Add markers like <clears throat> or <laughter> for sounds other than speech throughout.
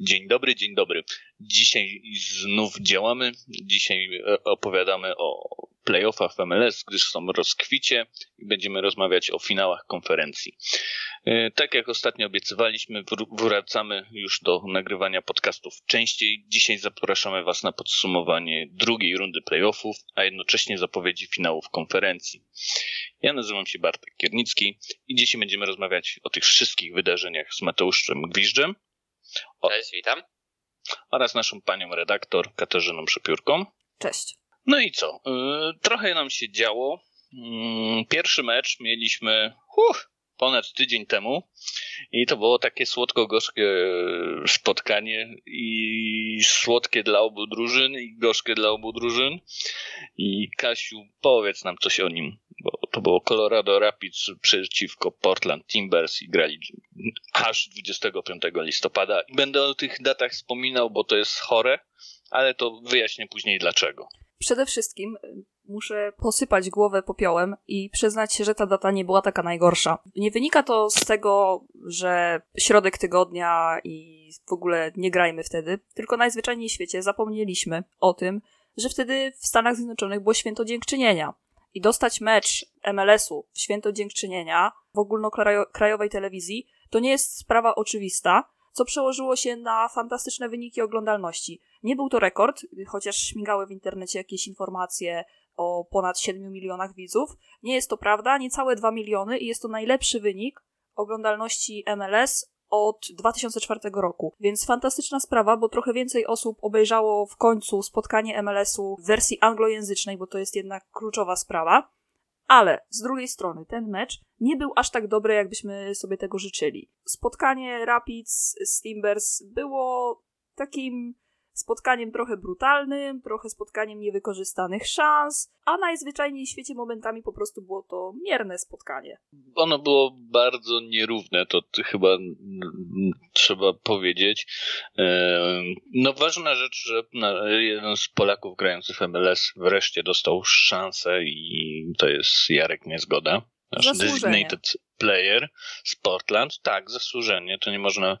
Dzień dobry, dzień dobry. Dzisiaj znów działamy. Dzisiaj e, opowiadamy o playoffach w MLS, gdyż są rozkwicie i będziemy rozmawiać o finałach konferencji. E, tak jak ostatnio obiecywaliśmy, wracamy już do nagrywania podcastów częściej. Dzisiaj zapraszamy Was na podsumowanie drugiej rundy playoffów, a jednocześnie zapowiedzi finałów konferencji. Ja nazywam się Bartek Kiernicki i dzisiaj będziemy rozmawiać o tych wszystkich wydarzeniach z Mateuszem Gwiżdżem. O, Cześć, witam. Oraz naszą panią redaktor Katarzyną Przepiórką. Cześć. No i co? Yy, trochę nam się działo. Yy, pierwszy mecz mieliśmy uh, ponad tydzień temu i to było takie słodko-gorzkie spotkanie i słodkie dla obu drużyn i gorzkie dla obu drużyn. I Kasiu, powiedz nam coś o nim bo to było Colorado Rapids przeciwko Portland Timbers i grali aż 25 listopada. Będę o tych datach wspominał, bo to jest chore, ale to wyjaśnię później dlaczego. Przede wszystkim y, muszę posypać głowę popiołem i przyznać się, że ta data nie była taka najgorsza. Nie wynika to z tego, że środek tygodnia i w ogóle nie grajmy wtedy, tylko najzwyczajniej w świecie zapomnieliśmy o tym, że wtedy w Stanach Zjednoczonych było święto dziękczynienia i dostać mecz MLS-u w Święto Dziękczynienia w ogólnokrajowej telewizji, to nie jest sprawa oczywista, co przełożyło się na fantastyczne wyniki oglądalności. Nie był to rekord, chociaż śmigały w internecie jakieś informacje o ponad 7 milionach widzów. Nie jest to prawda, niecałe 2 miliony i jest to najlepszy wynik oglądalności MLS od 2004 roku. Więc fantastyczna sprawa, bo trochę więcej osób obejrzało w końcu spotkanie MLS-u w wersji anglojęzycznej, bo to jest jednak kluczowa sprawa. Ale z drugiej strony ten mecz nie był aż tak dobry, jakbyśmy sobie tego życzyli. Spotkanie Rapids z Timbers było takim spotkaniem trochę brutalnym, trochę spotkaniem niewykorzystanych szans, a najzwyczajniej w świecie momentami po prostu było to mierne spotkanie. Ono było bardzo nierówne, to chyba trzeba powiedzieć. No ważna rzecz, że jeden z Polaków grających w MLS wreszcie dostał szansę i to jest Jarek Niezgoda. Nasz designated player z Portland. Tak, zasłużenie, to nie można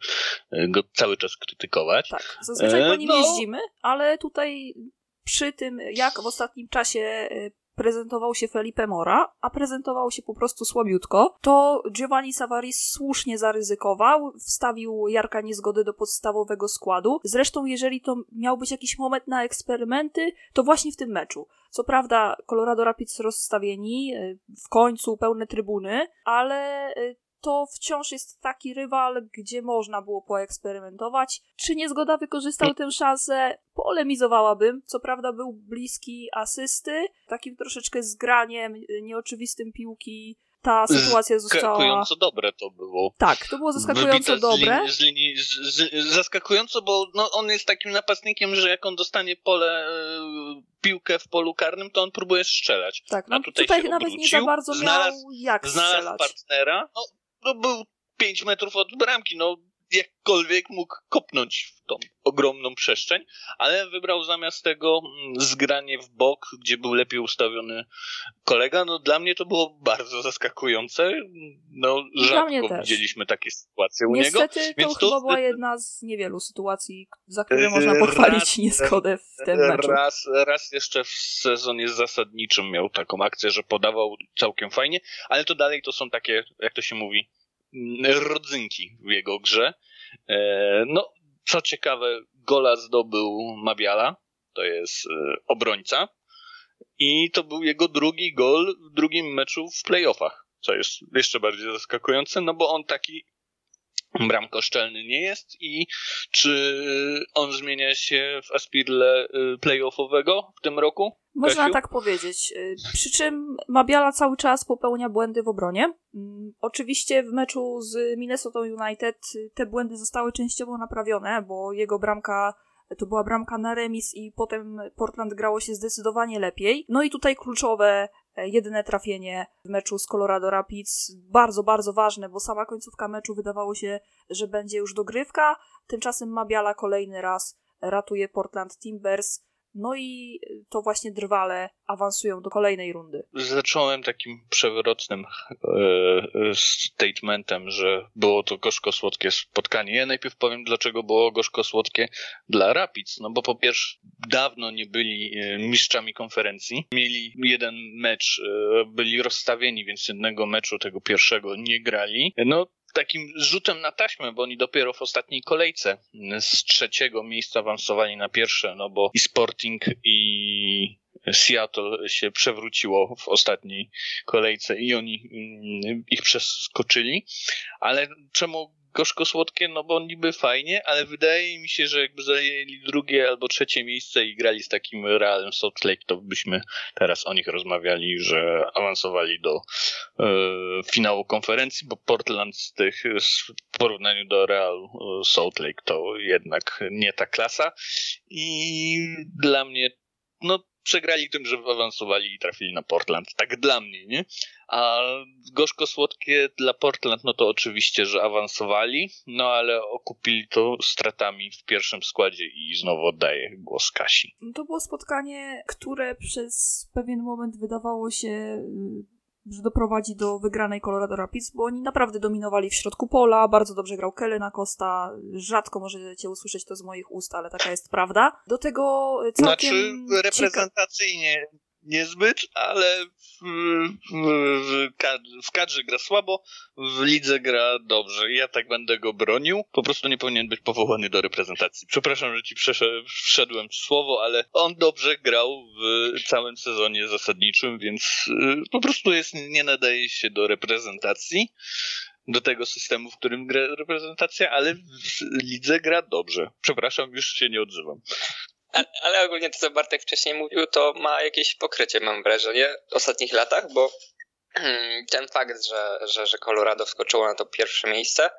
e, go cały czas krytykować. Tak, zazwyczaj po nim no. jeździmy, ale tutaj przy tym, jak w ostatnim czasie e, prezentował się Felipe Mora, a prezentował się po prostu słabiutko, to Giovanni Savaris słusznie zaryzykował, wstawił Jarka Niezgody do podstawowego składu. Zresztą, jeżeli to miał być jakiś moment na eksperymenty, to właśnie w tym meczu. Co prawda, Colorado Rapids rozstawieni, e, w końcu pełne trybuny, ale e, to wciąż jest taki rywal, gdzie można było poeksperymentować. Czy niezgoda wykorzystał tę szansę? Polemizowałabym. Co prawda był bliski asysty, takim troszeczkę zgraniem, nieoczywistym piłki. Ta sytuacja została... Zaskakująco dobre to było. Tak, to było zaskakująco dobre. Z linii, z linii, z, zaskakująco, bo no, on jest takim napastnikiem, że jak on dostanie pole, e, piłkę w polu karnym, to on próbuje strzelać. Tak, no, A tutaj, tutaj nawet nie za bardzo miał znalazł, jak znalazł strzelać. partnera. No, no był 5 metrów od bramki, no jakkolwiek mógł kopnąć w tą ogromną przestrzeń, ale wybrał zamiast tego mm, zgranie w bok, gdzie był lepiej ustawiony kolega. No dla mnie to było bardzo zaskakujące. No rzadko widzieliśmy takie sytuacje u niego. Niestety to chyba była jedna z niewielu sytuacji, za które można pochwalić raz, niezgodę w tym meczu. Raz, raz jeszcze w sezonie zasadniczym miał taką akcję, że podawał całkiem fajnie, ale to dalej to są takie, jak to się mówi, rodzynki w jego grze. E, no, co ciekawe, gola zdobył Mabiala, to jest e, obrońca. I to był jego drugi gol w drugim meczu w playoffach, co jest jeszcze bardziej zaskakujące, no bo on taki bramkoszczelny nie jest i czy on zmienia się w aspirle y, playoffowego w tym roku? Można Kasiu? tak powiedzieć. Y, przy czym Mabiala cały czas popełnia błędy w obronie. Mm, oczywiście w meczu z Minnesota United te błędy zostały częściowo naprawione, bo jego bramka to była bramka na remis i potem Portland grało się zdecydowanie lepiej. No i tutaj kluczowe jedyne trafienie w meczu z Colorado Rapids. Bardzo, bardzo ważne, bo sama końcówka meczu wydawało się, że będzie już dogrywka. Tymczasem Mabiala kolejny raz ratuje Portland Timbers. No i to właśnie drwale awansują do kolejnej rundy. Zacząłem takim przewrotnym e, e, statementem, że było to gorzko-słodkie spotkanie. Ja najpierw powiem, dlaczego było gorzko-słodkie dla Rapids. No bo po pierwsze, dawno nie byli e, mistrzami konferencji. Mieli jeden mecz, e, byli rozstawieni, więc jednego meczu tego pierwszego nie grali. No takim rzutem na taśmę, bo oni dopiero w ostatniej kolejce z trzeciego miejsca awansowali na pierwsze, no bo i Sporting i Seattle się przewróciło w ostatniej kolejce i oni mm, ich przeskoczyli. Ale czemu gorzko-słodkie, no bo niby fajnie, ale wydaje mi się, że jakby zajęli drugie albo trzecie miejsce i grali z takim Realem Salt Lake, to byśmy teraz o nich rozmawiali, że awansowali do e, finału konferencji, bo Portland z tych w porównaniu do Real e, Salt Lake to jednak nie ta klasa. I dla mnie no przegrali tym, że awansowali i trafili na Portland. Tak dla mnie, nie? A gorzko-słodkie dla Portland, no to oczywiście, że awansowali, no ale okupili to stratami w pierwszym składzie i znowu oddaję głos Kasi. To było spotkanie, które przez pewien moment wydawało się y, że doprowadzi do wygranej Colorado Rapids, bo oni naprawdę dominowali w środku pola, bardzo dobrze grał Kelly na Costa, rzadko możecie usłyszeć to z moich ust, ale taka jest prawda. Do tego całkiem... Znaczy reprezentacyjnie niezbyt, ale w, w, w kadrze gra słabo, w lidze gra dobrze. Ja tak będę go bronił. Po prostu nie powinien być powołany do reprezentacji. Przepraszam, że ci wszedłem w słowo, ale on dobrze grał w całym sezonie zasadniczym, więc y, po prostu jest, nie nadaje się do reprezentacji do tego systemu, w którym gra reprezentacja, ale w lidze gra dobrze. Przepraszam, już się nie odzywam. Ale ogólnie to, co Bartek wcześniej mówił, to ma jakieś pokrycie, mam wrażenie, w ostatnich latach, bo <clears throat> ten fakt, że, że, że Colorado wskoczyło na to pierwsze miejsce,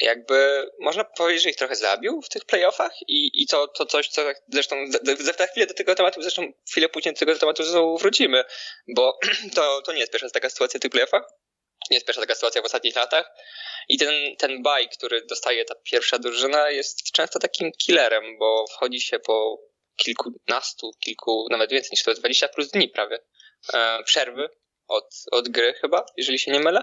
jakby można powiedzieć, że ich trochę zabił w tych playoffach i, i to, to coś, co zresztą za, za chwilę do tego tematu, zresztą chwilę później do tego tematu znowu wrócimy, bo <clears throat> to, to nie jest pierwsza taka sytuacja w tych playoffach, nie jest pierwsza taka sytuacja w ostatnich latach i ten, ten baj, który dostaje ta pierwsza drużyna jest często takim killerem, bo wchodzi się po kilkunastu, kilku, nawet więcej niż to 20 plus dni prawie e, przerwy od, od gry chyba, jeżeli się nie mylę.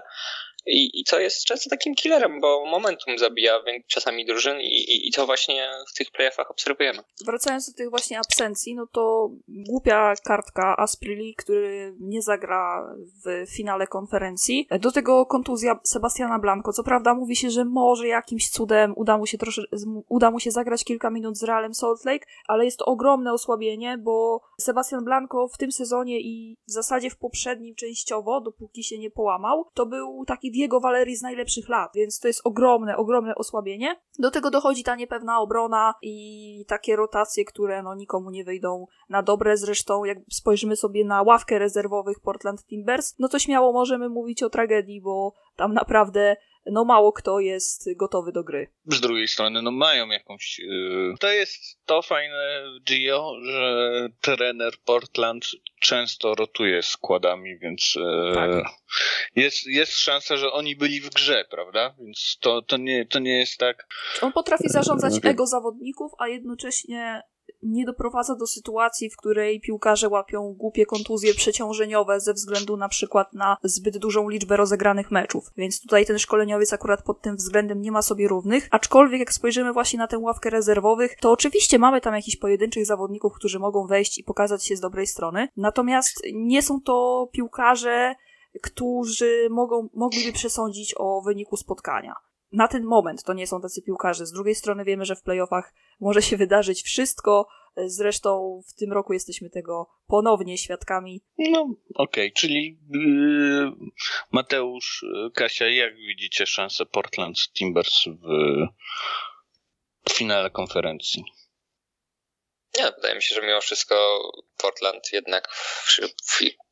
I, I to jest często takim killerem, bo momentum zabija czasami drużyn i, i, i to właśnie w tych playoffach obserwujemy. Wracając do tych właśnie absencji, no to głupia kartka Asprili, który nie zagra w finale konferencji. Do tego kontuzja Sebastiana Blanco. Co prawda mówi się, że może jakimś cudem uda mu się trosze, uda mu się zagrać kilka minut z Realem Salt Lake, ale jest to ogromne osłabienie, bo Sebastian Blanco w tym sezonie i w zasadzie w poprzednim częściowo, dopóki się nie połamał, to był taki Diego Valerii z najlepszych lat, więc to jest ogromne, ogromne osłabienie. Do tego dochodzi ta niepewna obrona i takie rotacje, które no nikomu nie wyjdą na dobre. Zresztą jak spojrzymy sobie na ławkę rezerwowych Portland Timbers, no to śmiało możemy mówić o tragedii, bo tam naprawdę no mało kto jest gotowy do gry. Z drugiej strony, no mają jakąś... Yy... To jest to fajne w Gio, że trener Portland często rotuje składami, więc yy... tak. jest, jest szansa, że oni byli w grze, prawda? Więc to, to, nie, to nie jest tak... On potrafi zarządzać ego zawodników, a jednocześnie nie doprowadza do sytuacji, w której piłkarze łapią głupie kontuzje przeciążeniowe ze względu na przykład na zbyt dużą liczbę rozegranych meczów. Więc tutaj ten szkoleniowiec akurat pod tym względem nie ma sobie równych. Aczkolwiek jak spojrzymy właśnie na tę ławkę rezerwowych, to oczywiście mamy tam jakichś pojedynczych zawodników, którzy mogą wejść i pokazać się z dobrej strony. Natomiast nie są to piłkarze, którzy mogą, mogliby przesądzić o wyniku spotkania na ten moment to nie są tacy piłkarze. Z drugiej strony wiemy, że w playoffach może się wydarzyć wszystko. Zresztą w tym roku jesteśmy tego ponownie świadkami. No, okej, okay. czyli yy, Mateusz, Kasia, jak widzicie szansę Portland Timbers w, w finale konferencji? Nie, wydaje mi się, że mimo wszystko Portland jednak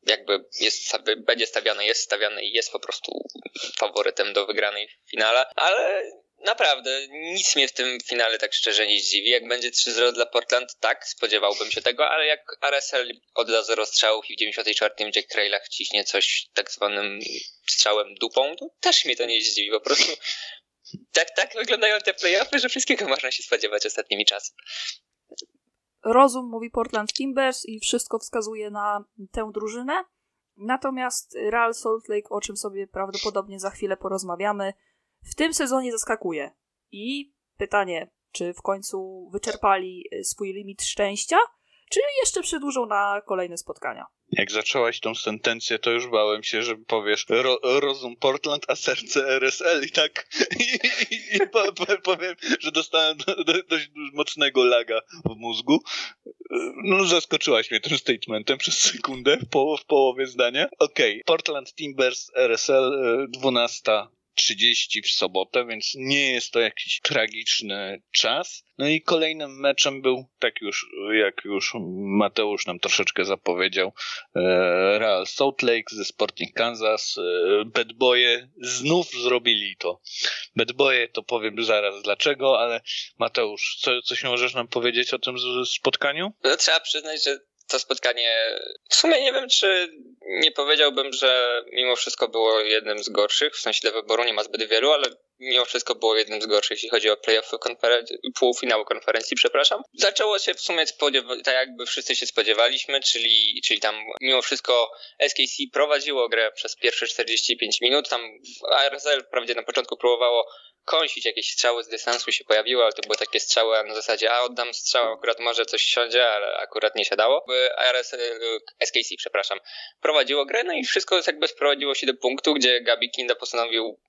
jakby jest, będzie stawiany, jest stawiany i jest po prostu faworytem do wygranej w finale, ale naprawdę nic mnie w tym finale tak szczerze nie zdziwi. Jak będzie 3-0 dla Portland, tak, spodziewałbym się tego, ale jak RSL odda 0 strzałów i w 94 Jack Trailach ciśnie coś tak zwanym strzałem dupą, to też mnie to nie zdziwi. Po prostu tak, tak wyglądają te playoffy, że wszystkiego można się spodziewać ostatnimi czasy. Rozum, mówi Portland Timbers i wszystko wskazuje na tę drużynę. Natomiast Real Salt Lake, o czym sobie prawdopodobnie za chwilę porozmawiamy, w tym sezonie zaskakuje. I pytanie, czy w końcu wyczerpali swój limit szczęścia, czy jeszcze przedłużą na kolejne spotkania? Jak zaczęłaś tą sentencję, to już bałem się, że powiesz ro, rozum Portland, a serce RSL i tak <laughs> i, i, i po, po, powiem, że dostałem do, do, dość mocnego laga w mózgu. No, zaskoczyłaś mnie tym statementem przez sekundę w, po, w połowie zdania. Okej, okay. Portland Timbers RSL 12 30 w sobotę, więc nie jest to jakiś tragiczny czas. No i kolejnym meczem był, tak już, jak już Mateusz nam troszeczkę zapowiedział, e, Real Salt Lake ze Sporting Kansas. E, Bad Boye znów zrobili to. Bad Boye to powiem zaraz dlaczego, ale Mateusz, co, coś możesz nam powiedzieć o tym spotkaniu? No, trzeba przyznać, że to spotkanie, w sumie nie wiem, czy nie powiedziałbym, że mimo wszystko było jednym z gorszych, w sensie do wyboru nie ma zbyt wielu, ale mimo wszystko było jednym z gorszych, jeśli chodzi o playoffy konferen- półfinału konferencji, przepraszam. Zaczęło się w sumie tak jakby wszyscy się spodziewaliśmy, czyli, czyli tam mimo wszystko SKC prowadziło grę przez pierwsze 45 minut, tam ARSL wprawdzie na początku próbowało kąsić, jakieś strzały z dystansu się pojawiły, ale to były takie strzały na zasadzie, a oddam strzał, akurat może coś siądzie, ale akurat nie siadało. ARS, SKC, przepraszam, prowadziło grę, no i wszystko jakby sprowadziło się do punktu, gdzie Gabi Kinda postanowił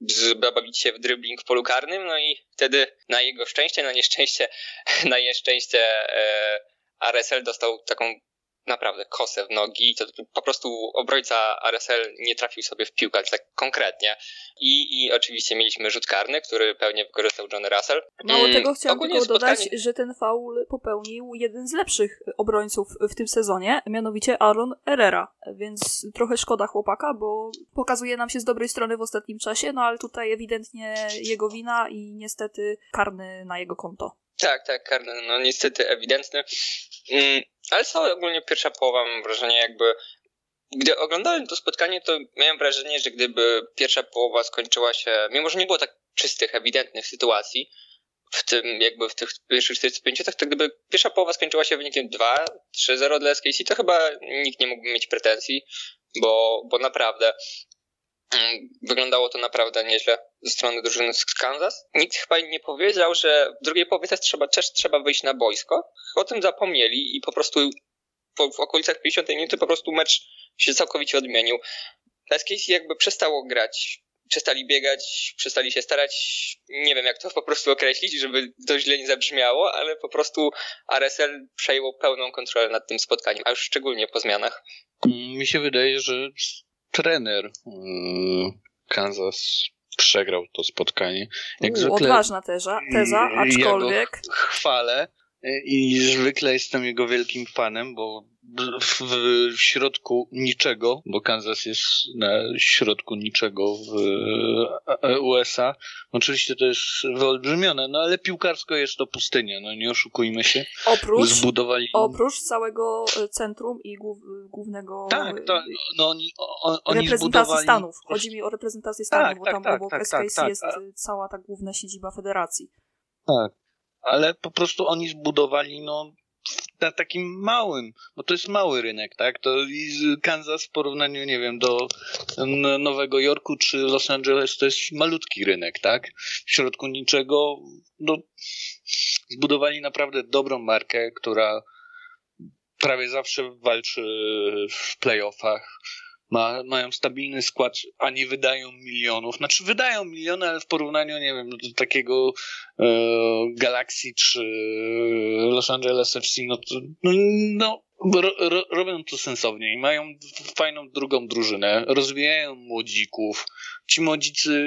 zabawić się w dribbling w polu karnym, no i wtedy na jego szczęście, na nieszczęście, <laughs> na nieszczęście e, RSL dostał taką naprawdę kosę w nogi. To po prostu obrońca RSL nie trafił sobie w piłkę, tak konkretnie. I, I oczywiście mieliśmy rzut karny, który pewnie wykorzystał John Russell. Mało mm, tego chciałam tylko spotkanie... dodać, że ten faul popełnił jeden z lepszych obrońców w tym sezonie, mianowicie Aaron Herrera. Więc trochę szkoda chłopaka, bo pokazuje nam się z dobrej strony w ostatnim czasie, no ale tutaj ewidentnie jego wina i niestety karny na jego konto. Tak, tak, karny, no niestety ewidentny. Mm, ale cała ogólnie pierwsza połowa, mam wrażenie, jakby. Gdy oglądałem to spotkanie, to miałem wrażenie, że gdyby pierwsza połowa skończyła się, mimo że nie było tak czystych, ewidentnych sytuacji, w tym jakby w tych pierwszych 45, tak to gdyby pierwsza połowa skończyła się wynikiem 2-3-0 dla SKC, to chyba nikt nie mógłby mieć pretensji, bo, bo naprawdę mm, wyglądało to naprawdę nieźle ze strony drużyny z Kansas. Nikt chyba nie powiedział, że w drugiej połowie też trzeba, też trzeba wyjść na boisko. O tym zapomnieli i po prostu w okolicach 50 minuty po prostu mecz się całkowicie odmienił. SKC jakby przestało grać, przestali biegać, przestali się starać, nie wiem jak to po prostu określić, żeby to źle nie zabrzmiało, ale po prostu RSL przejęło pełną kontrolę nad tym spotkaniem, a już szczególnie po zmianach. Mi się wydaje, że trener yy, Kansas przegrał to spotkanie. Jak U, zwykle, odważna teza, teza aczkolwiek... chwalę i zwykle jestem jego wielkim fanem, bo w, w, środku niczego, bo Kansas jest na środku niczego w USA. Oczywiście to jest wyolbrzymione, no ale piłkarsko jest to pustynia, no nie oszukujmy się. Oprócz, Zbudowali... oprócz całego centrum i głównego... Tak, to, no oni, on, oni reprezentacji zbudowali... Stanów. Chodzi mi o reprezentację Stanów, tak, bo tak, tam tak, obok tak, SKC tak, jest tak. cała ta główna siedziba federacji. Tak, ale po prostu oni zbudowali no na takim małym, bo to jest mały rynek, tak? To Kansas w porównaniu, nie wiem, do Nowego Jorku czy Los Angeles to jest malutki rynek, tak? W środku niczego, no, zbudowali naprawdę dobrą markę, która prawie zawsze walczy w playoffach ma, mają stabilny skład, a nie wydają milionów. Znaczy wydają miliony, ale w porównaniu, nie wiem, do takiego e, Galaxy czy Los Angeles FC, no to no, no ro, ro, robią to sensownie i mają fajną drugą drużynę, rozwijają młodzików, ci młodzicy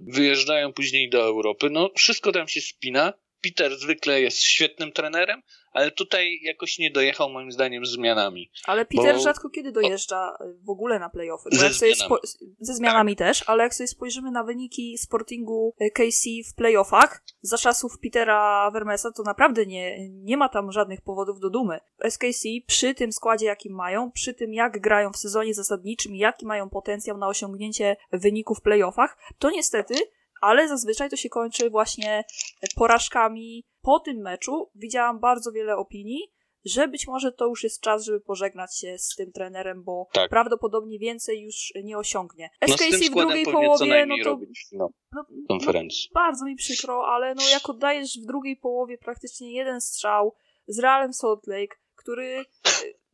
wyjeżdżają później do Europy, no wszystko tam się spina. Peter zwykle jest świetnym trenerem, ale tutaj jakoś nie dojechał moim zdaniem z zmianami. Ale Peter bo... rzadko kiedy dojeżdża w ogóle na playoffy. Ze zmianami. Spo... Ze zmianami tak. też, ale jak sobie spojrzymy na wyniki Sportingu e, KC w playoffach za czasów Petera Vermesa, to naprawdę nie, nie ma tam żadnych powodów do dumy. SKC przy tym składzie, jaki mają, przy tym jak grają w sezonie zasadniczym, jaki mają potencjał na osiągnięcie wyników w playoffach, to niestety ale zazwyczaj to się kończy właśnie porażkami. Po tym meczu widziałam bardzo wiele opinii, że być może to już jest czas, żeby pożegnać się z tym trenerem, bo tak. prawdopodobnie więcej już nie osiągnie. SKC no w drugiej połowie, no to robić, no, no, konferencji. No, bardzo mi przykro, ale no jak oddajesz w drugiej połowie praktycznie jeden strzał z Realem Salt Lake, który e,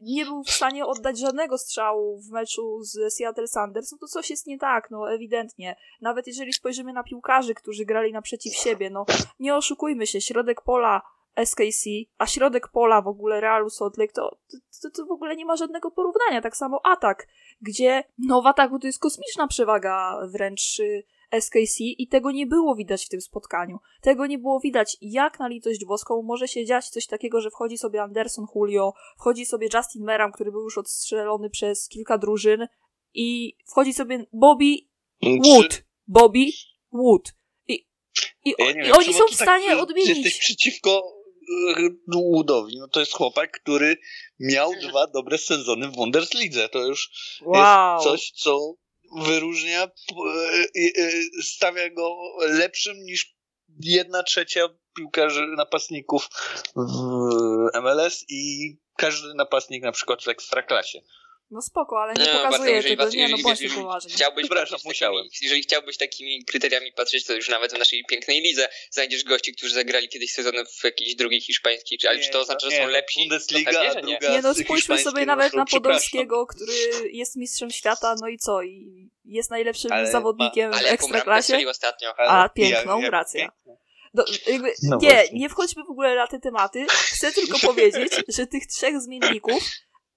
nie był w stanie oddać żadnego strzału w meczu z Seattle Sanders, no to coś jest nie tak, no ewidentnie. Nawet jeżeli spojrzymy na piłkarzy, którzy grali naprzeciw siebie, no nie oszukujmy się, środek pola SKC, a środek pola w ogóle Realu Salt Lake, to, to, to w ogóle nie ma żadnego porównania. Tak samo atak, gdzie no w ataku to jest kosmiczna przewaga wręcz y, SKC i tego nie było widać w tym spotkaniu. Tego nie było widać, jak na litość włoską może się dziać coś takiego, że wchodzi sobie Anderson Julio, wchodzi sobie Justin Meram, który był już odstrzelony przez kilka drużyn i wchodzi sobie Bobby Wood. Bobby Wood. I, i, ja wiem, i oni są w stanie tak, odmienić. Jesteś przeciwko Woodowi, no to jest chłopak, który miał dwa dobre sezony w Wunderslidze. To już wow. jest coś, co wyróżnia, e, e, stawia go lepszym niż jedna trzecia piłkarzy, napastników w MLS i każdy napastnik na przykład w Ekstraklasie. No spoko, ale nie, nie pokazuje tego, was, nie, no bądźmy poważnie. Chciałbyś Przepraszam, musiałem. Jeżeli chciałbyś takimi kryteriami patrzeć, to już nawet w naszej pięknej lidze znajdziesz gości, którzy zagrali kiedyś sezony w jakiejś drugiej hiszpańskiej, czy, ale czy to oznacza, że są lepsi? Bundesliga, tak nie, nie no spójrzmy sobie nawet na Podolskiego, który jest mistrzem świata, no i co? I jest najlepszym ale zawodnikiem ma, w Ekstraklasie. ostatnio. A, piękną, ja, racja. Do, jakby, no nie, właśnie. nie wchodźmy w ogóle na te tematy. Chcę tylko powiedzieć, <laughs> że tych trzech zmienników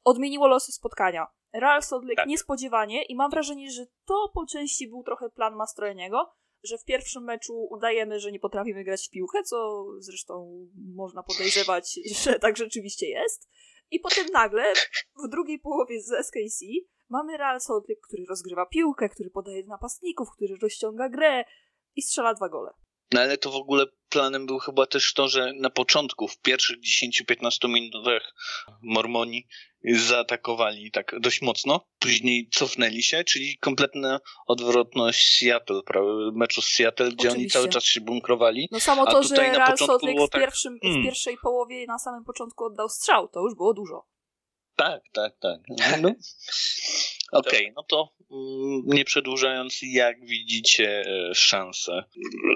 odmieniło losy spotkania. Real Salt Lake tak. niespodziewanie i mam wrażenie, że to po części był trochę plan Mastrojeniego, że w pierwszym meczu udajemy, że nie potrafimy grać w piłkę, co zresztą można podejrzewać, <laughs> że tak rzeczywiście jest. I potem nagle w drugiej połowie z SKC mamy Real Salt Lake, który rozgrywa piłkę, który podaje napastników, który rozciąga grę i strzela dwa gole. No ale to w ogóle planem był chyba też to, że na początku, w pierwszych 10-15 minutach Mormoni zaatakowali tak dość mocno, później cofnęli się, czyli kompletna odwrotność Seattle, meczu z Seattle, gdzie Oczywiście. oni cały czas się bunkrowali. No samo to, że Real Salt Lake w, tak, pierwszym, hmm. w pierwszej połowie na samym początku oddał strzał, to już było dużo. Tak, tak, tak. No. <laughs> Okej, okay, no to mm, nie przedłużając, jak widzicie e, szanse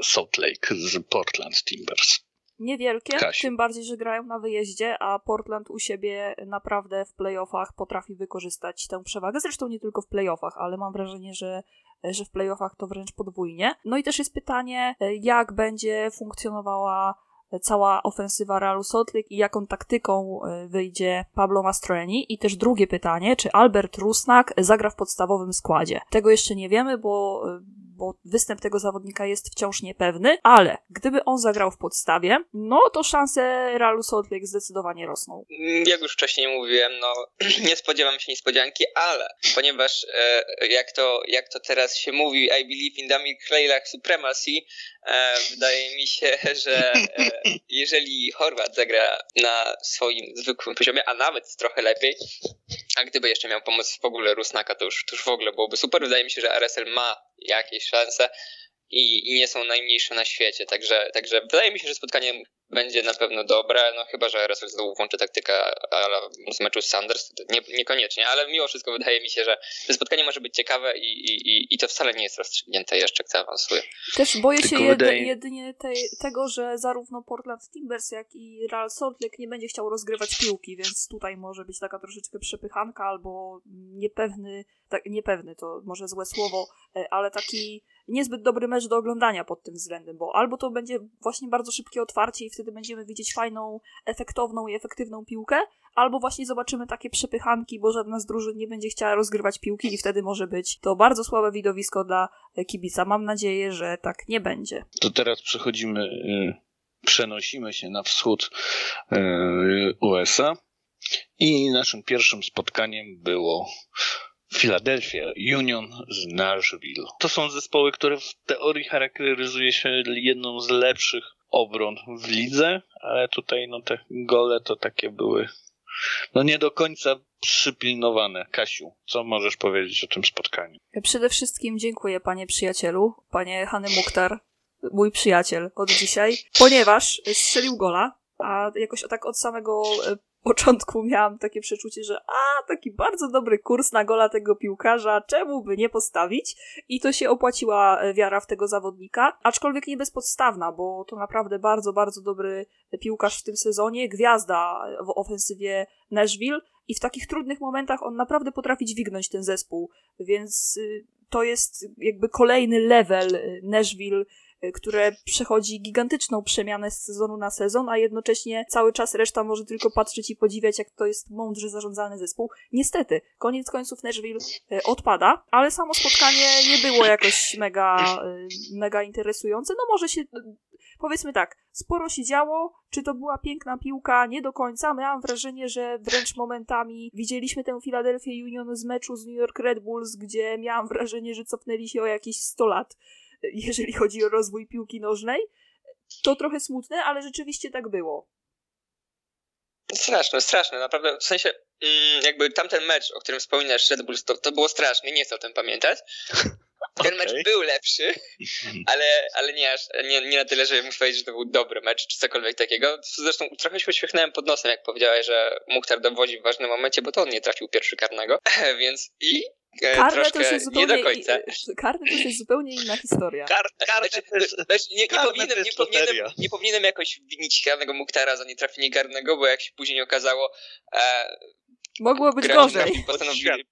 Salt Lake z Portland Timbers? Niewielkie, tym bardziej, że grają na wyjeździe, a Portland u siebie naprawdę w playoffach potrafi wykorzystać tę przewagę. Zresztą nie tylko w playoffach, ale mam wrażenie, że, że w playoffach to wręcz podwójnie. No i też jest pytanie, e, jak będzie funkcjonowała cała ofensywa Realu Salt Lake i jaką taktyką e, wyjdzie Pablo Mastroeni. I też drugie pytanie, czy Albert Rusnak zagra w podstawowym składzie. Tego jeszcze nie wiemy, bo e, bo występ tego zawodnika jest wciąż niepewny, ale gdyby on zagrał w podstawie, no to szanse Realu Salt zdecydowanie rosną. Jak już wcześniej mówiłem, no <clears throat> nie spodziewam się niespodzianki, ale ponieważ e, jak, to, jak to teraz się mówi, I believe in Damir Klejlach Supremacy, wydaje mi się, <laughs> że e, jeżeli Chorwat zagra na swoim zwykłym poziomie, a nawet trochę lepiej, a gdyby jeszcze miał pomoc w ogóle Rusnaka, to już, to już w ogóle byłoby super. Wydaje mi się, że RSL ma jakieś szanse i, i nie są najmniejsze na świecie. Także, także wydaje mi się, że spotkanie będzie na pewno dobre, no chyba, że RSL znowu włączy taktykę ale z meczu z Sanders, nie, niekoniecznie, ale mimo wszystko wydaje mi się, że, że spotkanie może być ciekawe i, i, i to wcale nie jest rozstrzygnięte jeszcze, kto awansuje. Też boję się jedy, wydaje... jedynie tej, tego, że zarówno Portland Timbers, jak i Real Salt Lake nie będzie chciał rozgrywać piłki, więc tutaj może być taka troszeczkę przepychanka albo niepewny, tak, niepewny to może złe słowo, e, ale taki niezbyt dobry mecz do oglądania pod tym względem, bo albo to będzie właśnie bardzo szybkie otwarcie i wtedy będziemy widzieć fajną, efektowną i efektywną piłkę, albo właśnie zobaczymy takie przepychanki, bo żadna z drużyn nie będzie chciała rozgrywać piłki i wtedy może być to bardzo słabe widowisko dla kibica. Mam nadzieję, że tak nie będzie. To teraz przechodzimy, y, przenosimy się na wschód y, USA i naszym pierwszym spotkaniem było Philadelphia Union z Nashville. To są zespoły, które w teorii charakteryzuje się jedną z lepszych obron w lidze, ale tutaj no te gole to takie były no nie do końca przypilnowane. Kasiu, co możesz powiedzieć o tym spotkaniu? Przede wszystkim dziękuję, panie przyjacielu, panie Hany Muktar, mój przyjaciel od dzisiaj, ponieważ strzelił gola, a jakoś tak od samego e, początku miałam takie przeczucie, że a, taki bardzo dobry kurs na gola tego piłkarza, czemu by nie postawić? I to się opłaciła e, wiara w tego zawodnika, aczkolwiek nie bezpodstawna, bo to naprawdę bardzo, bardzo dobry piłkarz w tym sezonie, gwiazda w ofensywie Nashville i w takich trudnych momentach on naprawdę potrafi dźwignąć ten zespół, więc y, to jest jakby kolejny level y, Nashville które przechodzi gigantyczną przemianę z sezonu na sezon, a jednocześnie cały czas reszta może tylko patrzeć i podziwiać, jak to jest mądrze zarządzany zespół. Niestety, koniec końców Nashville y, odpada, ale samo spotkanie nie było jakoś mega, y, mega interesujące. No może się, powiedzmy tak, sporo się działo, czy to była piękna piłka, nie do końca. Miałam wrażenie, że wręcz momentami widzieliśmy tę Philadelphia Union z meczu z New York Red Bulls, gdzie miałam wrażenie, że cofnęli się o jakieś 100 lat jeżeli chodzi o rozwój piłki nożnej. To trochę smutne, ale rzeczywiście tak było. Straszne, straszne, naprawdę. W sensie, mm, jakby tamten mecz, o którym wspominasz, Red Bulls, to, to było straszne, nie chcę o tym pamiętać. <laughs> Ten okay. mecz był lepszy, <laughs> ale, ale nie, aż, nie, nie na tyle, że muszę powiedzieć, że to był dobry mecz, czy cokolwiek takiego. Zresztą trochę się uśmiechnąłem pod nosem, jak powiedziałeś, że Muchtar dowodzi w ważnym momencie, bo to on nie trafił pierwszy karnego. <laughs> Więc i E, karne to jest zupełnie nie do końca. Karne to jest zupełnie inna historia. Kar, karne znaczy, to jest, znaczy, nie, nie, powinienem, nie, powinienem, nie powinienem jakoś winić karnego Muktara za nietrafienie karnego, bo jak się później okazało... E, Mogło być gorzej. Postanowili,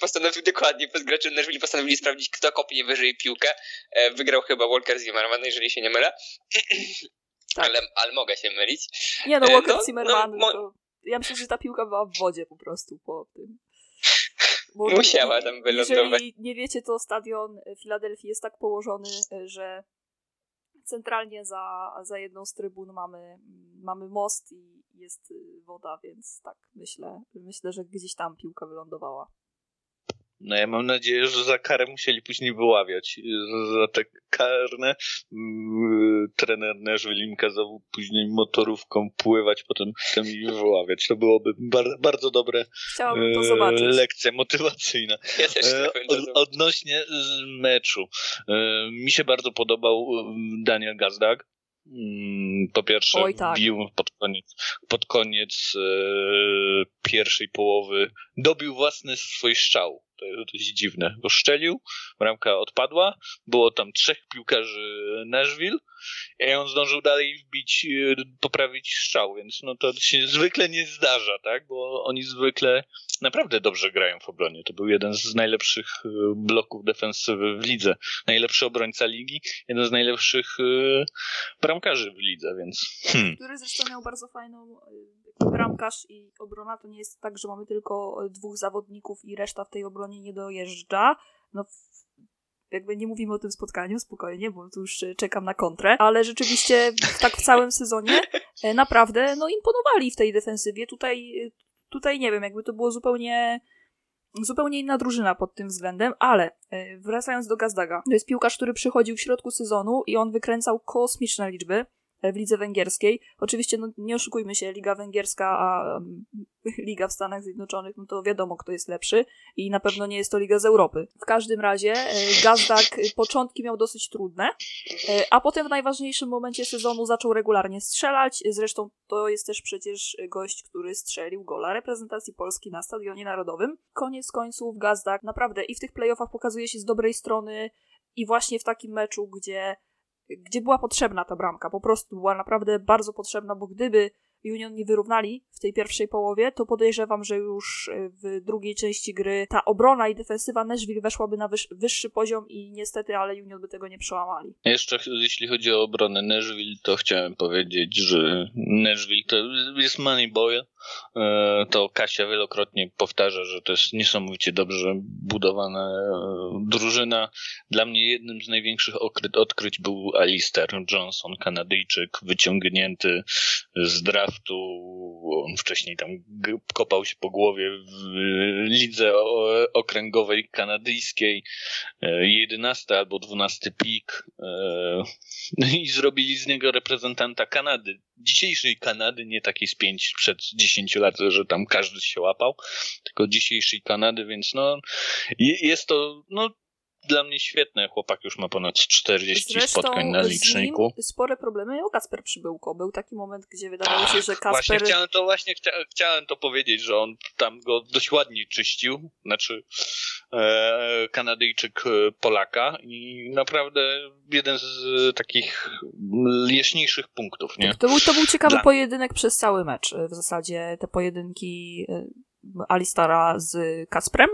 postanowił dokładnie, gracze Nashville postanowili sprawdzić, kto kopnie wyżej piłkę. E, wygrał chyba Walker Zimmerman, jeżeli się nie mylę. <clears throat> Tak. Ale, ale mogę się mylić. Nie no, Walker e, no, Zimmerman, no, to... Ja myślę, że ta piłka była w wodzie po prostu po tym. Bo Musiała tam wylądować. Jeżeli nie wiecie, to stadion Filadelfii jest tak położony, że centralnie za, za jedną z trybun mamy, mamy most i jest woda, więc tak myślę, myślę, że gdzieś tam piłka wylądowała. No ja mam nadzieję, że za karę musieli później wyławiać. Za te karne mm, trener Nashville im kazał później motorówką pływać, potem, potem i wyławiać. To byłoby bar bardzo dobre Chciałabym to e, lekcja motywacyjna. Ja też e, Od, Odnośnie meczu. E, mi się bardzo podobał Daniel Gazdag. Mm, po pierwsze, Oj, tak. bił pod koniec, pod koniec e, pierwszej połowy, dobił własny swój strzał. To jest dość dziwne, bo szczelił, bramka odpadła, było tam trzech piłkarzy Nashville i on zdążył dalej wbić, e, poprawić strzał, więc no to się zwykle nie zdarza, tak, bo oni zwykle naprawdę dobrze grają w obronie. To był jeden z najlepszych e, bloków defensywy w lidze. Najlepszy obrońca ligi, jeden z najlepszych e, bramkarzy w lidze, więc... Hmm. Który zresztą miał bardzo fajną e, bramkarz i obrona. To nie jest tak, że mamy tylko dwóch zawodników i reszta w tej obronie nie dojeżdża. No jakby nie mówimy o tym spotkaniu, spokojnie, bo tu już czekam na kontrę, ale rzeczywiście tak w całym sezonie naprawdę no imponowali w tej defensywie. Tutaj Tutaj nie wiem, jakby to było zupełnie zupełnie inna drużyna pod tym względem, ale e, wracając do Gazdaga, to jest piłkarz, który przychodził w środku sezonu i on wykręcał kosmiczne liczby. E, w lidze węgierskiej. Oczywiście, no, nie oszukujmy się, Liga Węgierska, a <laughs> Liga w Stanach Zjednoczonych, no to wiadomo, kto jest lepszy i na pewno nie jest to Liga z Europy. W każdym razie e, Gazdak początki miał dosyć trudne, e, a potem w najważniejszym momencie sezonu zaczął regularnie strzelać. Zresztą to jest też przecież gość, który strzelił gola reprezentacji Polski na Stadionie Narodowym. Koniec końców Gazdak naprawdę i w tych playoffach pokazuje się z dobrej strony i właśnie w takim meczu, gdzie gdzie była potrzebna ta bramka. Po prostu była naprawdę bardzo potrzebna, bo gdyby Union nie wyrównali w tej pierwszej połowie, to podejrzewam, że już e, w drugiej części gry ta obrona i defensywa Nashville weszłaby na wyż, wyższy poziom i niestety, ale Union by tego nie przełamali. Jeszcze jeśli chodzi o obronę Nashville, to chciałem powiedzieć, że Nashville to jest money boy. E, to Kasia wielokrotnie powtarza, że to jest niesamowicie dobrze budowana e, drużyna. Dla mnie jednym z największych odkryć był Alistair Johnson, Kanadyjczyk, wyciągnięty z draftu bo on wcześniej tam kopał się po głowie w lidze okręgowej kanadyjskiej, 11 albo 12 pik i zrobili z niego reprezentanta Kanady. Dzisiejszej Kanady, nie takiej z 5 przed 10 lat, że tam każdy się łapał, tylko dzisiejszej Kanady, więc no jest to no, dla mnie świetne. Chłopak już ma ponad 40 Zresztą spotkań na liczniku. spore problemy miał Kasper Przybyłko. Był taki moment, gdzie wydawało się, że Kasper... Właśnie chciałem to, właśnie chcia, chciałem to powiedzieć, że on tam go dość ładnie czyścił. Znaczy e, Kanadyjczyk e, Polaka i naprawdę jeden z takich jaśniejszych punktów, nie? To był, to był ciekawy dla... pojedynek przez cały mecz. W zasadzie te pojedynki e, Alistara z Kasprem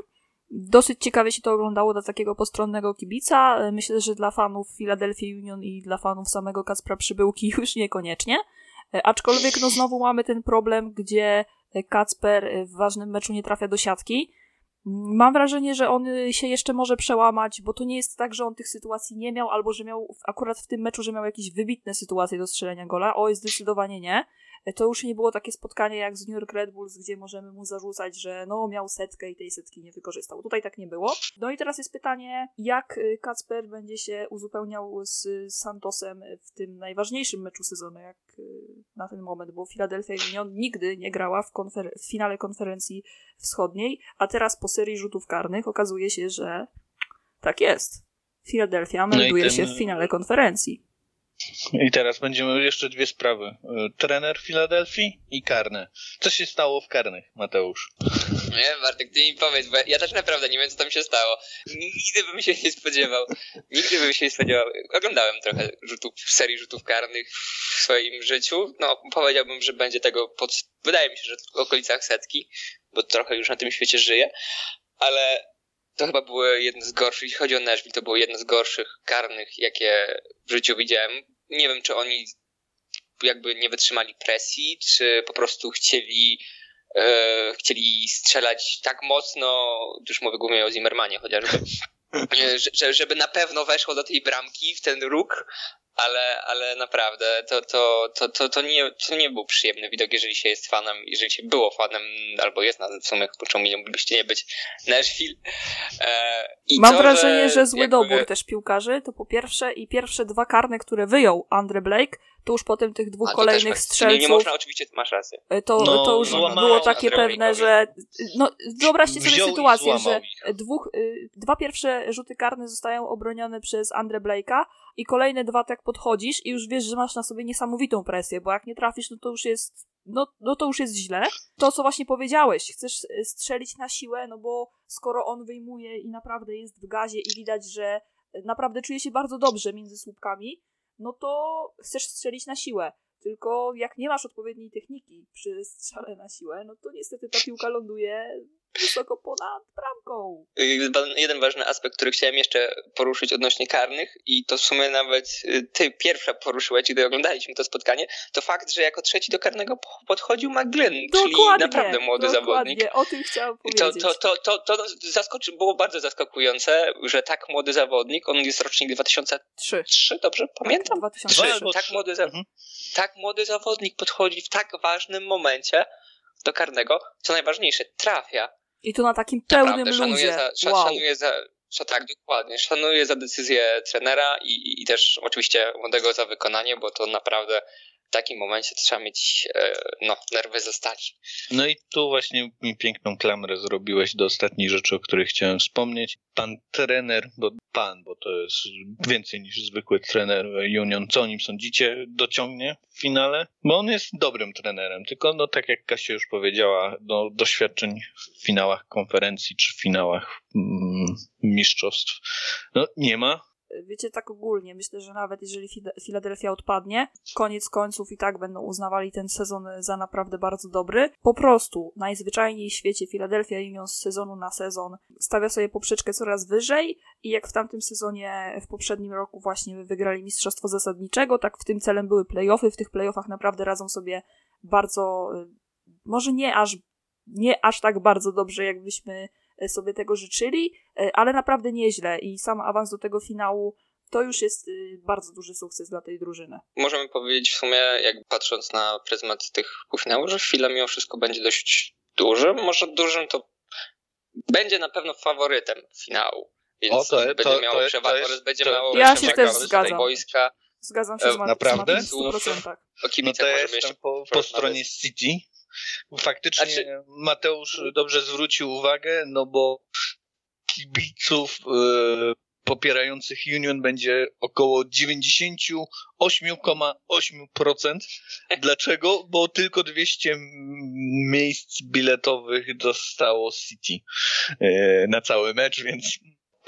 Dosyć ciekawie się to oglądało dla takiego postronnego kibica. Myślę, że dla fanów Philadelphia Union i dla fanów samego Kacpra Przybyłki <laughs> już niekoniecznie. Aczkolwiek no znowu mamy ten problem, gdzie Kacper w ważnym meczu nie trafia do siatki. Mam wrażenie, że on się jeszcze może przełamać, bo to nie jest tak, że on tych sytuacji nie miał, albo że miał akurat w tym meczu, że miał jakieś wybitne sytuacje do strzelenia gola. Oj, zdecydowanie nie. To już nie było takie spotkanie jak z New York Red Bulls, gdzie możemy mu zarzucać, że no miał setkę i tej setki nie wykorzystał. Tutaj tak nie było. No i teraz jest pytanie, jak y, Kacper będzie się uzupełniał z Santosem w tym najważniejszym meczu sezonu, jak y, na ten moment, bo Philadelphia Union nigdy nie grała w, konfer- w finale konferencji wschodniej, a teraz po serii rzutów karnych okazuje się, że tak jest. Philadelphia no melduje no ten... się w finale konferencji. I teraz będziemy jeszcze dwie sprawy. E, trener Filadelfii i karne. Co się stało w karnych, Mateusz? Nie, Bartek, ty mi powiedz, bo ja też naprawdę nie wiem, co tam się stało. Nigdy bym się nie spodziewał. Nigdy bym się nie spodziewał. Oglądałem trochę rzutów, serii rzutów karnych w swoim życiu. No, powiedziałbym, że będzie tego pod... Wydaje mi się, że w okolicach setki, bo trochę już na tym świecie żyję. Ale to chyba było jedno z gorszych, jeśli chodzi o Nashville, to było jedno z gorszych karnych, jakie w życiu widziałem. Nie wiem, czy oni jakby nie wytrzymali presji, czy po prostu chcieli e, chcieli strzelać tak mocno, już mówię głównie o Zimmermanie chociażby, <laughs> że, żeby na pewno weszło do tej bramki w ten róg, ale, ale naprawdę to, to, to, to, to, nie, to nie był przyjemny widok, jeżeli się jest fanem, jeżeli się było fanem, albo jest nawet w sumie, czemu moglibyście nie być Nashville. E, Mam to, wrażenie, że, że zły jakby... dobór też piłkarzy, to po pierwsze i pierwsze dwa karne, które wyjął Andre Blake, to już potem tych dwóch kolejnych strzelców... Nie, nie można, oczywiście, masz rację. E, to, no, to już było takie pewne, że... No, wyobraźcie sobie sytuację, że dwóch, y, dwa pierwsze rzuty karne zostają obronione przez Andre Blake'a i kolejne dwa tak podchodzisz i już wiesz, że masz na sobie niesamowitą presję, bo jak nie trafisz, no to już jest... No, no to już jest źle. To, co właśnie powiedziałeś, chcesz y, strzelić na siłę, no bo skoro on wyjmuje i naprawdę jest w gazie i widać, że naprawdę czuje się bardzo dobrze między słupkami, no to chcesz strzelić na siłę. Tylko jak nie masz odpowiedniej techniki przy strzale na siłę, no to niestety ta piłka ląduje wysoko ponad bramką. Jeden ważny aspekt, który chciałem jeszcze poruszyć odnośnie karnych i to w sumie nawet y, ty pierwsza poruszyłeś, gdy oglądaliśmy to spotkanie, to fakt, że jako trzeci do karnego podchodził McGlynn, czyli naprawdę młody dokładnie, zawodnik. o tym chciałam powiedzieć. To, to, to, to, to zaskoczy, było bardzo zaskakujące, że tak młody zawodnik, on jest rocznik 2003, 3, dobrze pamiętam? 2003. Tak, młody, mhm. tak młody zawodnik podchodzi w tak ważnym momencie do karnego, co najważniejsze, trafia i to na takim pełnym Naprawdę, szanuję. Za, wow. Szanuję za, tak, dokładnie. Szanuję za decyzję trenera i, i też oczywiście młodego za wykonanie, bo to naprawdę w takim momencie trzeba mieć e, no, nerwy ze stali. No i tu właśnie mi piękną klamrę zrobiłeś do ostatniej rzeczy, o której chciałem wspomnieć. Pan trener, bo pan, bo to jest więcej niż zwykły trener Union, co o nim sądzicie, dociągnie w finale? Bo on jest dobrym trenerem, tylko no tak jak Kasia już powiedziała, no, doświadczeń w finałach konferencji czy w finałach mm, mistrzostw no, nie ma, wiecie, tak ogólnie, myślę, że nawet jeżeli Filadelfia odpadnie, koniec końców i tak będą uznawali ten sezon za naprawdę bardzo dobry. Po prostu najzwyczajniej w świecie Filadelfia Union z sezonu na sezon stawia sobie poprzeczkę coraz wyżej i jak w tamtym sezonie w poprzednim roku właśnie wygrali mistrzostwo zasadniczego, tak w tym celem były playoffy. W tych playoffach naprawdę radzą sobie bardzo, y, może nie aż nie aż tak bardzo dobrze, jakbyśmy sobie tego życzyli, e, ale naprawdę nieźle i sam awans do tego finału to już jest y, bardzo duży sukces dla tej drużyny. Możemy powiedzieć w sumie, jak patrząc na pryzmat tych półfinałów, że chwila mimo wszystko będzie dość duży. Może dużym to będzie na pewno faworytem finału. Więc o, to, będzie to, miało przewagę, to jest, będzie to, miało ja się też zgadzam. wojska. Zgadzam się z Mateuszem. Naprawdę? W 100%. O no to ja jestem po, po stronie City. Faktycznie znaczy... Mateusz dobrze zwrócił uwagę, no bo kibiców yy, popierających Union będzie około 98,8%. <laughs> Dlaczego? Bo tylko 200 miejsc biletowych dostało City yy, na cały mecz, więc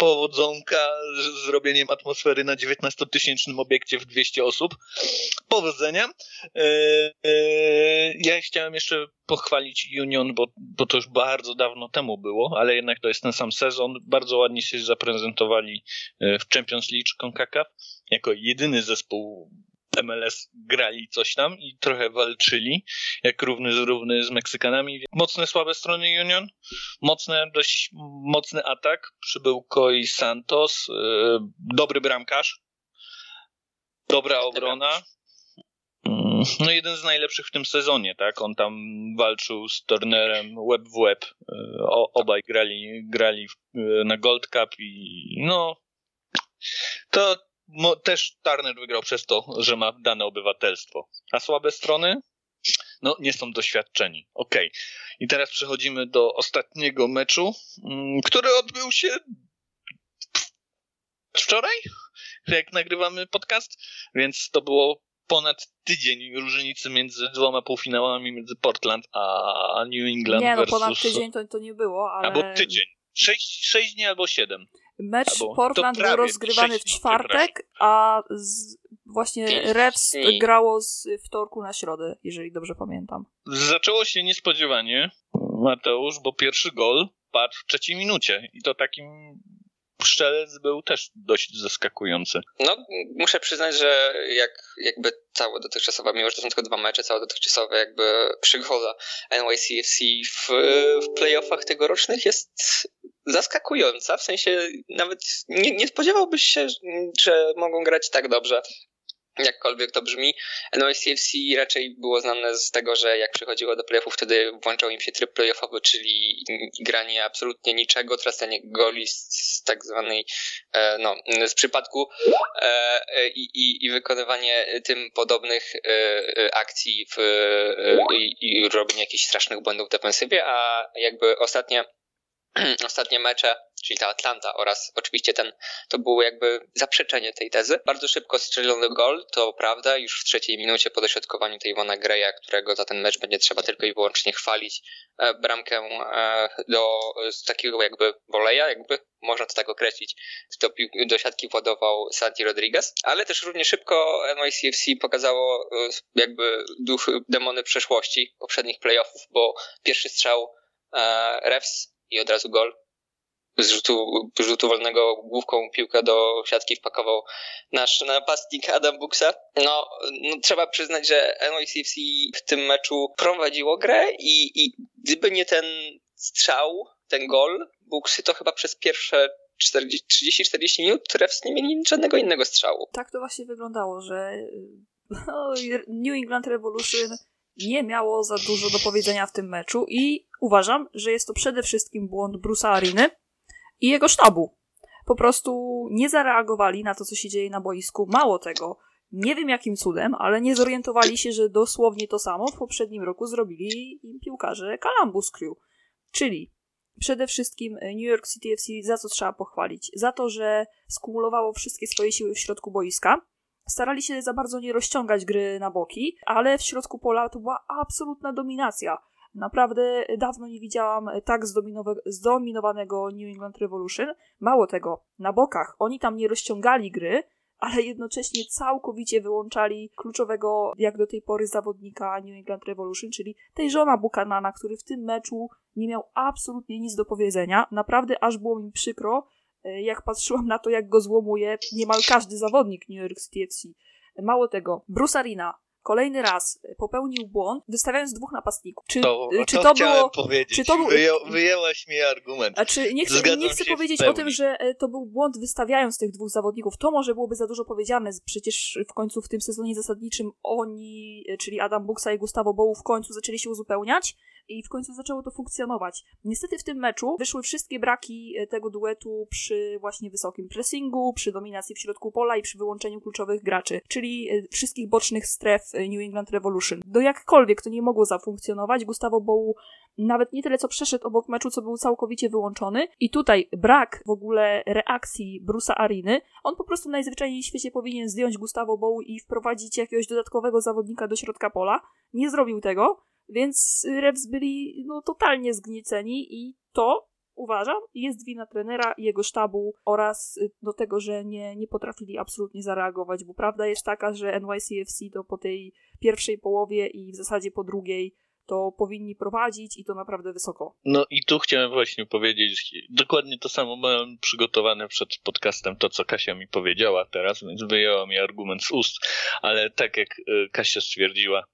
powodzonka z zrobieniem atmosfery na 19-tysięcznym obiekcie w 200 osób. Powodzenia. E, e, ja chciałem jeszcze pochwalić Union, bo, bo to już bardzo dawno temu było, ale jednak to jest ten sam sezon. Bardzo ładnie się zaprezentowali e, w Champions League CONCACAF jako jedyny zespół MLS grali coś tam i trochę walczyli, jak równy z równy z Meksykanami. Mocne, słabe strony Union, mocne, dość mocny atak. Przybył Koi Santos, yy, dobry bramkarz, dobra obrona. Mm, no jeden z najlepszych w tym sezonie, tak? On tam walczył z Turnerem web w web. Yy, obaj grali, grali yy, na Gold Cup i no to mo, też Turner wygrał przez to, że ma dane obywatelstwo. A słabe strony? No, nie są doświadczeni. Okej. Okay. I teraz przechodzimy do ostatniego meczu, mm, który odbył się wczoraj, jak nagrywamy podcast, więc to było ponad tydzień różnicy między dwoma półfinałami, między Portland a New England Nie, no versus... ponad tydzień to, to nie było, ale... Albo tydzień. Sześć, sześć dni albo siedem. Mecz albo Portland był rozgrywany w czwartek, a z, właśnie Reds grało z wtorku na środę, jeżeli dobrze pamiętam. Zaczęło się niespodziewanie, Mateusz, bo pierwszy gol padł w trzeciej minucie i to takim Szczelec był też dość zaskakujący. No, muszę przyznać, że jak, jakby całe dotychczasowe, mimo że to są tylko dwa mecze, całe dotychczasowe jakby przygoda NYCFC w, w playoffach tegorocznych jest zaskakująca, w sensie nawet nie, nie spodziewałbyś się, że mogą grać tak dobrze jakkolwiek to brzmi. NYCFC raczej było znane z tego, że jak przychodziło do playoffów, wtedy włączał im się tryb playoffowy, czyli granie absolutnie niczego, tracenie goli z tak zwanej, e, no, z przypadku e, i, i, i wykonywanie tym podobnych e, akcji w, i, i robienie jakichś strasznych błędów w defensywie, a jakby ostatnie <clears throat> ostatnie mecze, czyli ta Atlanta oraz oczywiście ten, to było jakby zaprzeczenie tej tezy. Bardzo szybko strzelony gol, to prawda, już w trzeciej minucie po dośrodkowaniu tej Iwona Greya, którego za ten mecz będzie trzeba tylko i wyłącznie chwalić, e, bramkę e, do takiego jakby boleja, jakby można to tak określić, do, do siatki władował Santi Rodriguez, ale też równie szybko NYCFC pokazało e, jakby duch demony przeszłości poprzednich playoffów, bo pierwszy strzał refs i od razu gol. Z rzutu, rzutu wolnego główką piłkę do siatki wpakował nasz napastnik Adam Buxa. No, no, trzeba przyznać, że NYCFC w tym meczu prowadziło grę i, i gdyby nie ten strzał, ten gol Buxy, to chyba przez pierwsze 30-40 minut refs nie mieli żadnego innego strzału. Tak to właśnie wyglądało, że <laughs> no, New England Revolution nie miało za dużo do powiedzenia w tym meczu i uważam, że jest to przede wszystkim błąd Bruce'a Ariny i jego sztabu. Po prostu nie zareagowali na to, co się dzieje na boisku. Mało tego, nie wiem jakim cudem, ale nie zorientowali się, że dosłownie to samo w poprzednim roku zrobili im piłkarze Columbus Crew. Czyli przede wszystkim New York City FC za co trzeba pochwalić? Za to, że skumulowało wszystkie swoje siły w środku boiska, starali się za bardzo nie rozciągać gry na boki, ale w środku pola to była absolutna dominacja. Naprawdę dawno nie widziałam tak zdominowanego New England Revolution. Mało tego, na bokach oni tam nie rozciągali gry, ale jednocześnie całkowicie wyłączali kluczowego jak do tej pory zawodnika New England Revolution, czyli tej żona Buchanana, który w tym meczu nie miał absolutnie nic do powiedzenia. Naprawdę aż było mi przykro, jak patrzyłam na to, jak go złomuje niemal każdy zawodnik New York City FC. Mało tego, Bruce Arena kolejny raz popełnił błąd, wystawiając dwóch napastników. Czy to, czy to, to było, powiedzieć. Czy to był, Wyję, wyjęłaś mi argument. A czy nie chcę, nie chcę powiedzieć o tym, że e, to był błąd wystawiając tych dwóch zawodników. To może byłoby za dużo powiedziane. Przecież w końcu w tym sezonie zasadniczym oni, e, czyli Adam Buksa i Gustavo Bowu w końcu zaczęli się uzupełniać i w końcu zaczęło to funkcjonować. Niestety w tym meczu wyszły wszystkie braki e, tego duetu przy właśnie wysokim pressingu, przy dominacji w środku pola i przy wyłączeniu kluczowych graczy, czyli wszystkich bocznych stref New England Revolution. Do jakkolwiek to nie mogło zafunkcjonować, Gustavo Bowu nawet nie tyle co przeszedł obok meczu, co był całkowicie wyłączony. I tutaj brak w ogóle reakcji Bruce'a Ariny. On po prostu najzwyczajniej w świecie powinien zdjąć Gustavo Bow i wprowadzić jakiegoś dodatkowego zawodnika do środka pola. Nie zrobił tego, więc Revs byli no, totalnie zgnieceni i to uważam, jest wina trenera jego sztabu oraz do tego, że nie, nie potrafili absolutnie zareagować, bo prawda jest taka, że NYCFC to po tej pierwszej połowie i w zasadzie po drugiej to powinni prowadzić i to naprawdę wysoko. No i tu chciałem właśnie powiedzieć, dokładnie to samo miałem przygotowane przed podcastem, to co Kasia mi powiedziała teraz, więc wyjęła mi argument z ust, ale tak jak e, Kasia stwierdziła,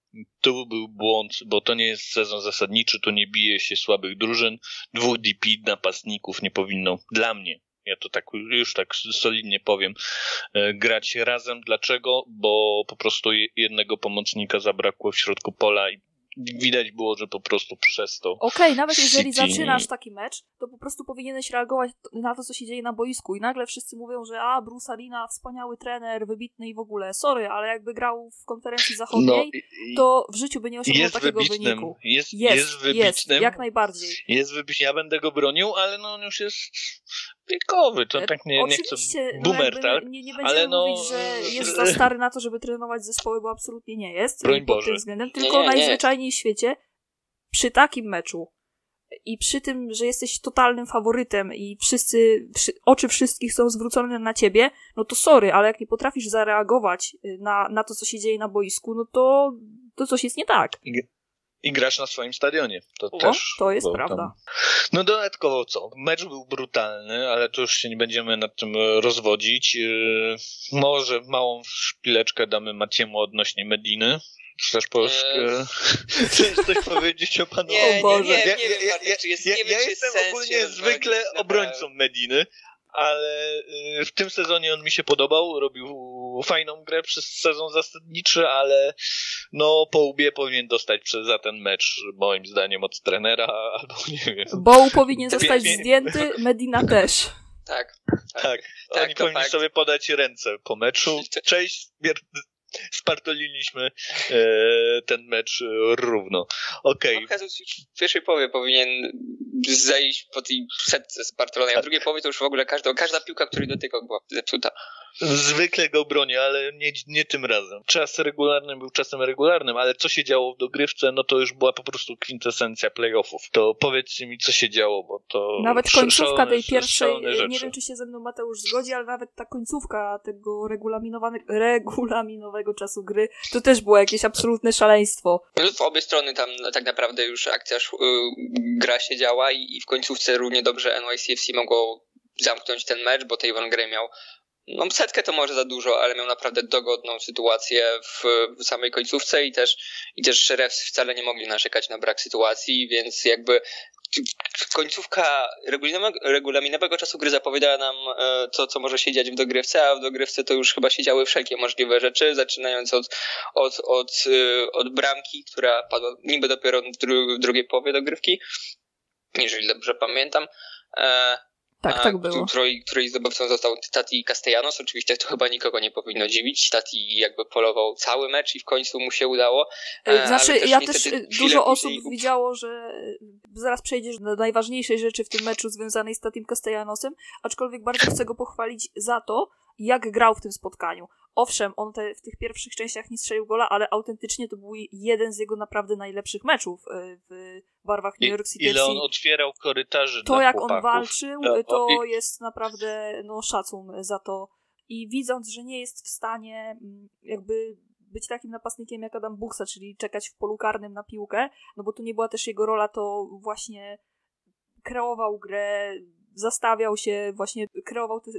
to był błąd, bo to nie jest sezon zasadniczy, to nie bije się słabych drużyn, dwóch DP napastników nie powinno, dla mnie, ja to tak już tak solidnie powiem, e, grać razem. Dlaczego? Bo po prostu jednego pomocnika zabrakło w środku pola i widać było, że po prostu przez to. Okej, okay, nawet jeżeli City... zaczynasz taki mecz, to po prostu powinieneś reagować na to, co się dzieje na boisku. I nagle wszyscy mówią, że a, Bruce Arena, wspaniały trener, wybitny i w ogóle. Sorry, ale jakby grał w konferencji zachodniej, no, to w życiu by nie osiągnął takiego wybitnym. wyniku. Jest, jest, jest wybitnym. Jest, jak najbardziej. Jest wybitny. Ja będę go bronił, ale no on już jest wiekowy, to e, tak nie, nie chcę no boomer, no tak? Nie, nie będziemy ale no... mówić, że <laughs> jest za stary na to, żeby trenować zespoły, bo absolutnie nie jest. Broń pod tym względem, tylko nie, nie, najzwyczajniej w świecie przy takim meczu i przy tym, że jesteś totalnym faworytem i wszyscy, przy, oczy wszystkich są zwrócone na ciebie, no to sorry, ale jak nie potrafisz zareagować y, na, na to, co się dzieje na boisku, no to, to coś jest nie tak i grasz na swoim stadionie. To o, też. To jest prawda. Tam... No dodatkowo co? Mecz był brutalny, ale to już się nie będziemy nad tym e, rozwodzić. Yy, może małą szpileczkę damy Maciemu odnośnie Mediny. Chcesz Polskę? Eee. Chcesz coś powiedzieć o panu? Nie, nie, nie, nie, nie, wiem, ja, czy jest, ja, nie wiem, ja czy jestem jest ogólnie zwykle obrońcą Mediny, ale y, w tym sezonie on mi się podobał, robił fajną grę przez sezon zasadniczy, ale no po łbie powinien dostać za ten mecz, moim zdaniem, od trenera, <laughs> albo nie wiem. Boł powinien zostać zdjęty, Medina też. Tak. Tak, tak. tak Oni powinni fakt. sobie podać ręce po meczu. <laughs> Cześć, spartoliliśmy e, ten mecz równo. Okej. Okay. No, w pierwszej połowie powinien zejść po tej setce spartolonej, a w drugiej połowie to już w ogóle każda, każda piłka, której dotykał była zepsuta. Zwykle go bronię, ale nie, nie tym razem. Czas regularny był czasem regularnym, ale co się działo w dogrywce, no to już była po prostu kwintesencja playoffów. To powiedzcie mi, co się działo, bo to... Nawet końcówka tej pierwszej, nie wiem, czy się ze mną Mateusz zgodzi, ale nawet ta końcówka tego regulaminowego czasu gry, to też było jakieś absolutne szaleństwo. W obie strony tam no, tak naprawdę już akcja, y, gra się działa i, i w końcówce równie dobrze NYCFC mogło zamknąć ten mecz, bo Tavon Gray miał no setkę to może za dużo, ale miał naprawdę dogodną sytuację w, w samej końcówce i też, i też refs wcale nie mogli narzekać na brak sytuacji, więc jakby końcówka regulaminowego, czasu gry zapowiadała nam e, to, co może się dziać w dogrywce, a w dogrywce to już chyba się działy wszelkie możliwe rzeczy, zaczynając od, od, od, e, od bramki, która padła niby dopiero w, w drugiej połowie dogrywki, jeżeli dobrze pamiętam, e, tak, tak było. Której, której zdobywcą został Tati Castellanos. Oczywiście to chyba nikogo nie powinno dziwić. Tati jakby polował cały mecz i w końcu mu się udało. E, znaczy, też ja też dużo osób później... widziało, że zaraz przejdziesz do najważniejszej rzeczy w tym meczu związanej z Tatim Castellanosem, aczkolwiek bardzo chcę go pochwalić za to, jak grał w tym spotkaniu. Owszem, on te, w tych pierwszych częściach nie strzelił gola, ale autentycznie to był jeden z jego naprawdę najlepszych meczów e, w barwach New York City. Ile on otwierał korytarzy To jak chłopaków. on walczył, no, to jest naprawdę no, szacun za to. I widząc, że nie jest w stanie mm, jakby być takim napastnikiem jak Adam Buchsa, czyli czekać w polu karnym na piłkę, no bo tu nie była też jego rola, to właśnie kreował grę, zastawiał się, właśnie kreował te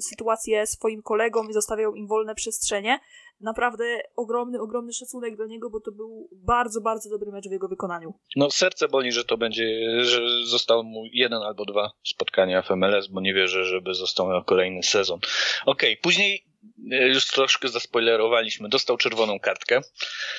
sytuacje swoim kolegom i zostawiał im wolne przestrzenie. Naprawdę ogromny, ogromny szacunek dla niego, bo to był bardzo, bardzo dobry mecz w jego wykonaniu. No serce boli, że to będzie, że zostało mu jeden albo dwa spotkania w MLS, bo nie wierzę, żeby został na kolejny sezon. Okej, okay, później już troszkę zaspoilerowaliśmy, dostał czerwoną kartkę.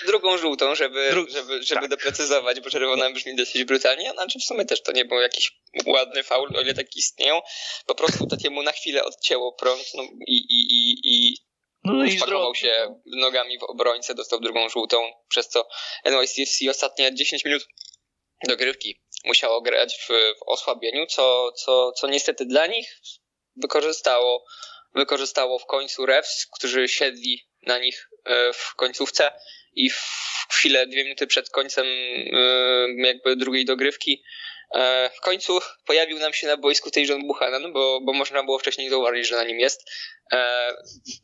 Drugą żółtą, żeby, Dru żeby, żeby tak. doprecyzować, bo czerwona brzmi dosyć brutalnie, znaczy w sumie też to nie był jakiś ładny faul, o ile taki istnieją. Po prostu takiemu na chwilę odcięło prąd no, i, i, i, i no i spakował się nogami w obrońcę, dostał drugą żółtą, przez co NYCFC ostatnie 10 minut dogrywki musiało grać w, w osłabieniu, co, co, co niestety dla nich wykorzystało, wykorzystało w końcu refs, którzy siedli na nich e, w końcówce i w chwilę, dwie minuty przed końcem e, jakby drugiej dogrywki e, w końcu pojawił nam się na boisku tej John Buchanan, bo, bo można było wcześniej zauważyć, że na nim jest.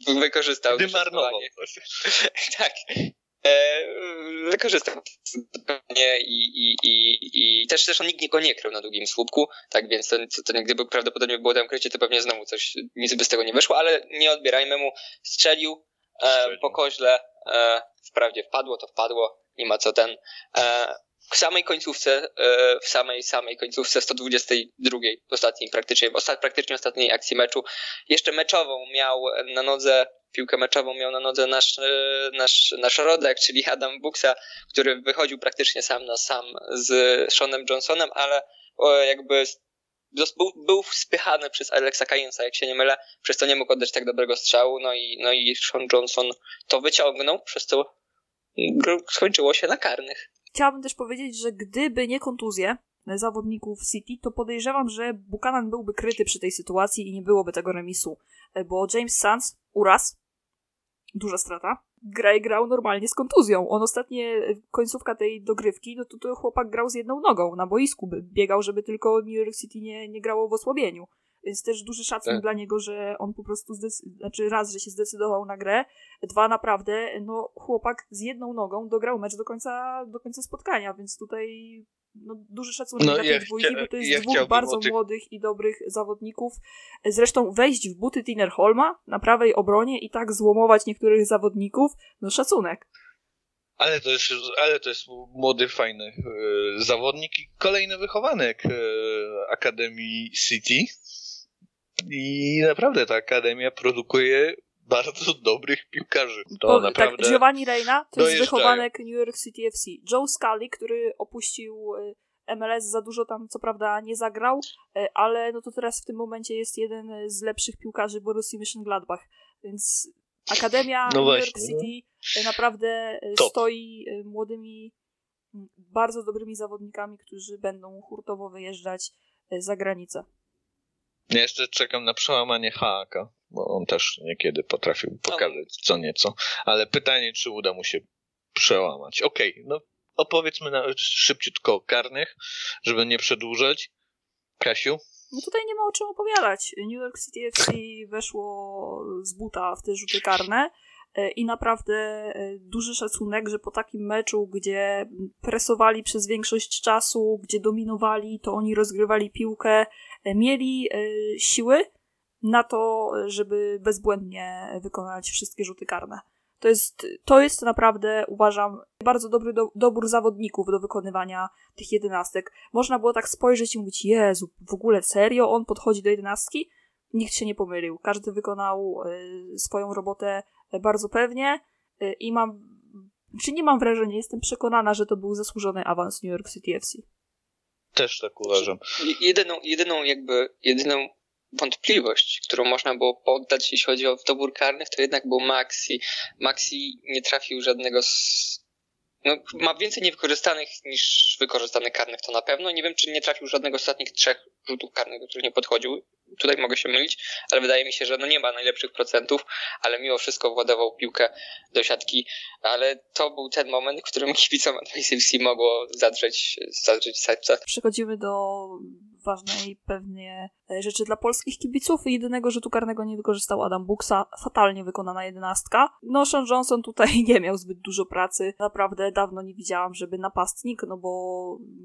Wykorzystał. Dymarnował. <laughs> tak. E, wykorzystał zupełnie i, i, i, i też, też on nikt go nie krył na długim słupku, tak więc to, to, to gdyby prawdopodobnie było tam krycie, to pewnie znowu coś, nic by z tego nie wyszło, ale nie odbierajmy mu, strzelił, e, po koźle, e, wprawdzie wpadło, to wpadło, nie ma co ten, e, w samej końcówce, e, w samej, samej końcówce 122, ostatniej praktycznie, ostat, praktycznie ostatniej akcji meczu, jeszcze meczową miał na nodze piłkę meczową miał na nodze nasz, e, nasz, nasz rodek, czyli Adam Buxa, który wychodził praktycznie sam na sam z Seanem Johnsonem, ale jakby był, był spychany przez Alexa Kajensa, jak się nie mylę, przez to nie mógł oddać tak dobrego strzału, no i, no i Sean Johnson to wyciągnął, przez co skończyło się na karnych. Chciałabym też powiedzieć, że gdyby nie kontuzje zawodników City, to podejrzewam, że Buchanan byłby kryty przy tej sytuacji i nie byłoby tego remisu, bo James Sands uraz, duża strata. Graj grał normalnie z kontuzją. On ostatnie, końcówka tej dogrywki, no to, to chłopak grał z jedną nogą na boisku. Biegał, żeby tylko New York City nie, nie grało w osłabieniu. Więc też duży szacunek tak. dla niego, że on po prostu, znaczy raz, że się zdecydował na grę, dwa naprawdę, no chłopak z jedną nogą dograł mecz do końca, do końca spotkania, więc tutaj no, duży szacunek no, dla tej dwójki, bo to jest ja dwóch bardzo tych... młodych i dobrych zawodników. Zresztą wejść w buty Tiner Holma na prawej obronie i tak złomować niektórych zawodników, no szacunek. Ale to jest, ale to jest młody, fajny e, zawodnik i kolejny wychowanek e, Akademii City. I naprawdę ta akademia produkuje bardzo dobrych piłkarzy. To tak, naprawdę... Tak, Giovanni Reina to jest wychowanek New York City FC. Joe Scully, który opuścił y, MLS, za dużo tam co prawda nie zagrał, y, ale no to teraz w tym momencie jest jeden z lepszych piłkarzy Borussii Mönchengladbach, więc Akademia no New York City naprawdę Top. stoi młodymi, bardzo dobrymi zawodnikami, którzy będą hurtowo wyjeżdżać za granicę. Ja jeszcze czekam na przełamanie Haaka, bo on też niekiedy potrafił pokazać co nieco, ale pytanie, czy uda mu się przełamać. Okej, okay, no opowiedzmy na, szybciutko o karnych, żeby nie przedłużać. Kasiu? No tutaj nie ma o czym opowiadać. New York City FC weszło z buta w te rzuty karne e, i naprawdę e, duży szacunek, że po takim meczu, gdzie presowali przez większość czasu, gdzie dominowali, to oni rozgrywali piłkę, mieli e, siły na to, żeby bezbłędnie wykonać wszystkie rzuty karne. To jest, to jest naprawdę, uważam, bardzo dobry do, dobór zawodników do wykonywania tych jedenastek. Można było tak spojrzeć i mówić, Jezu, w ogóle serio on podchodzi do jedenastki? Nikt się nie pomylił. Każdy wykonał y, swoją robotę bardzo pewnie y, i mam, czy nie mam wrażenia, jestem przekonana, że to był zasłużony awans New York City FC. Też tak uważam. Jedyną, jedyną jakby, jedyną wątpliwość, którą można było poddać, jeśli chodzi o dobór karnych, to jednak był Maxi. Maxi nie trafił żadnego z... No, ma więcej niewykorzystanych niż wykorzystanych karnych, to na pewno. Nie wiem, czy nie trafił żadnego z ostatnich trzech rzutów karnych, do których nie podchodził. Tutaj mogę się mylić, ale wydaje mi się, że no nie ma najlepszych procentów, ale mimo wszystko władował piłkę do siatki. Ale to był ten moment, w którym kibicom NYCFC mogło zadrzeć, zadrzeć serce. Przechodzimy do ważnej pewnie e, rzeczy dla polskich kibiców. Jedynego rzutu karnego nie wykorzystał Adam Buksa. Fatalnie wykonana jedenastka. No, Sean Johnson tutaj <laughs> nie miał zbyt dużo pracy. Naprawdę dawno nie widziałam, żeby napastnik, no bo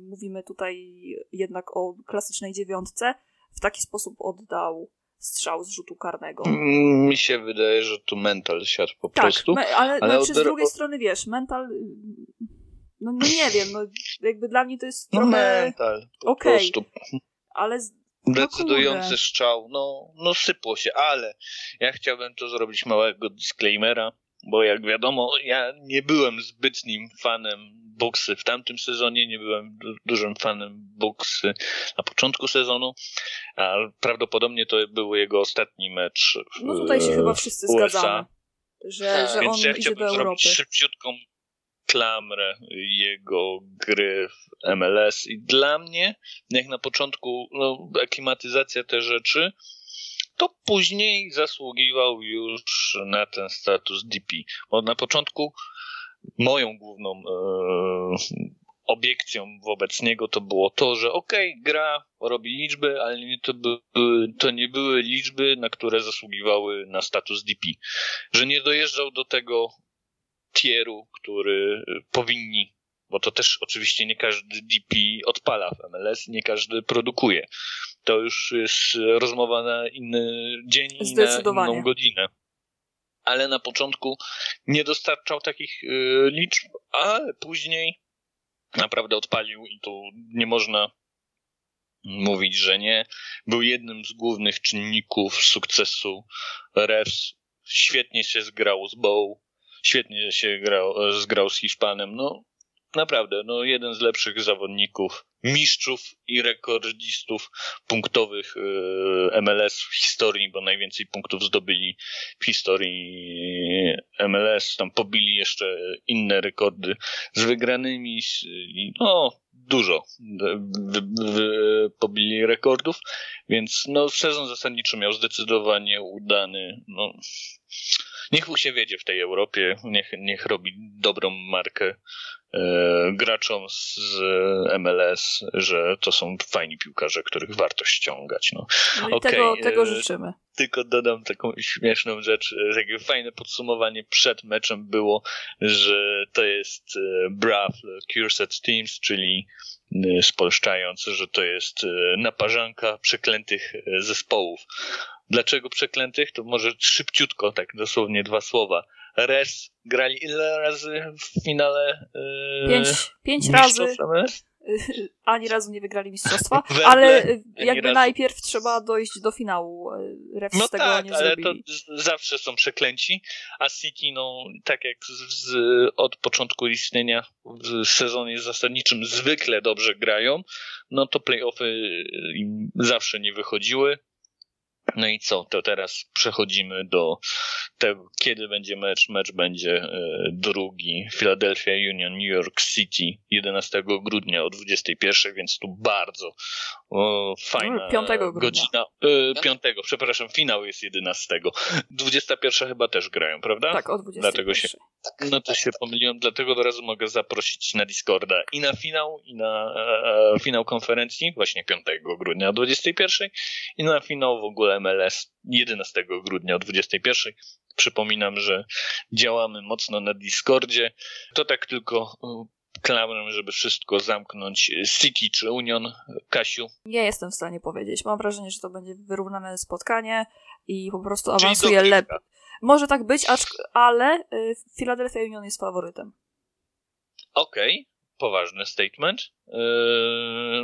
mówimy tutaj jednak o klasycznej dziewiątce, w taki sposób oddał strzał z rzutu karnego. Mi się wydaje, że tu mental siadł po tak, prostu. Me, ale, ale znaczy, z drugiej strony wiesz, mental. No, no, nie wiem, no jakby dla mnie to jest no trochę. mental. Po Okej, prostu. ale. z- Decydujący kurde. strzał. No, no sypło się, ale ja chciałbym tu zrobić małego disclaimera, bo jak wiadomo, ja nie byłem zbytnim fanem boksy w tamtym sezonie, nie byłem du- dużym fanem boksy na początku sezonu, a prawdopodobnie to był jego ostatni mecz. w- No tutaj się chyba wszyscy USA. zgadzamy. Że, że Więc on ja idzie do Europy. szybciutką klamrę jego gry w MLS i dla mnie, jak na początku no, aklimatyzacja te rzeczy, to później zasługiwał już na ten status DP. Bo na początku moją główną e, obiekcją wobec niego to było to, że okej, gra, robi liczby, ale nie to, były, to nie były liczby, na które zasługiwały na status DP. Że nie dojeżdżał do tego tieru, który powinni, bo to też oczywiście nie każdy DP odpala w MLS, nie każdy produkuje. To już jest rozmowa na inny dzień i na inną godzinę. Ale na początku nie dostarczał takich y, liczb, ale później naprawdę odpalił i tu nie można mówić, że nie. Był jednym z głównych czynników sukcesu Refs. Świetnie się zgrał z Bow, świetnie się grał, zgrał z Hiszpanem. No, naprawdę, no, jeden z lepszych zawodników, mistrzów i rekordzistów punktowych e, MLS w historii, bo najwięcej punktów zdobyli w historii MLS. Tam pobili jeszcze inne rekordy z wygranymi, no, dużo wy, wy, pobili rekordów, więc no, sezon zasadniczy miał zdecydowanie udany. No, niech mu się wiedzie w tej Europie, niech, niech robi dobrą markę e, graczom z, MLS, że to są fajni piłkarze, których warto ściągać. No. No i Okej, tego, tego e, życzymy. Tylko dodam taką śmieszną rzecz, e, takie fajne podsumowanie przed meczem było, że to jest e, BRAF, Cursed Teams, czyli e, spolszczając, że to jest e, naparzanka przeklętych e, zespołów. Dlaczego przeklętych? To może szybciutko, tak dosłownie dwa słowa. Res grali ile razy w finale Pięć, pięć razy? <laughs> ani razu nie wygrali mistrzostwa, <laughs> ale jakby najpierw trzeba dojść do finału. Refs No tego tak, nie ale to zrobili. z- zawsze są przeklęci, a City, no tak jak z, z, od początku istnienia w sezonie zasadniczym zwykle dobrze grają, no to playoffy im zawsze nie wychodziły. No i co, to teraz przechodzimy do tego, kiedy będzie mecz. Mecz będzie e, drugi. Philadelphia Union, New York City 11 grudnia o 21, więc tu bardzo o, fajna 5 grudnia. godzina. E, 5, przepraszam, finał jest 11. 21 chyba też grają, prawda? Tak, o 20. Dlatego się- No to się pomyliłem, dlatego od razu mogę zaprosić na Discorda i na finał, i na e, e, finał konferencji, właśnie 5 grudnia o 21 i na finał w ogóle MLS 11 grudnia o 21. Przypominam, że działamy mocno na Discordzie. To tak tylko klamrę, żeby wszystko zamknąć. City czy Union, Kasiu? Nie jestem w stanie powiedzieć. Mam wrażenie, że to będzie wyrównane spotkanie i po prostu awansuje lepiej. Może tak być, acz- ale y, Philadelphia Union jest faworytem. Okej, poważny statement. E,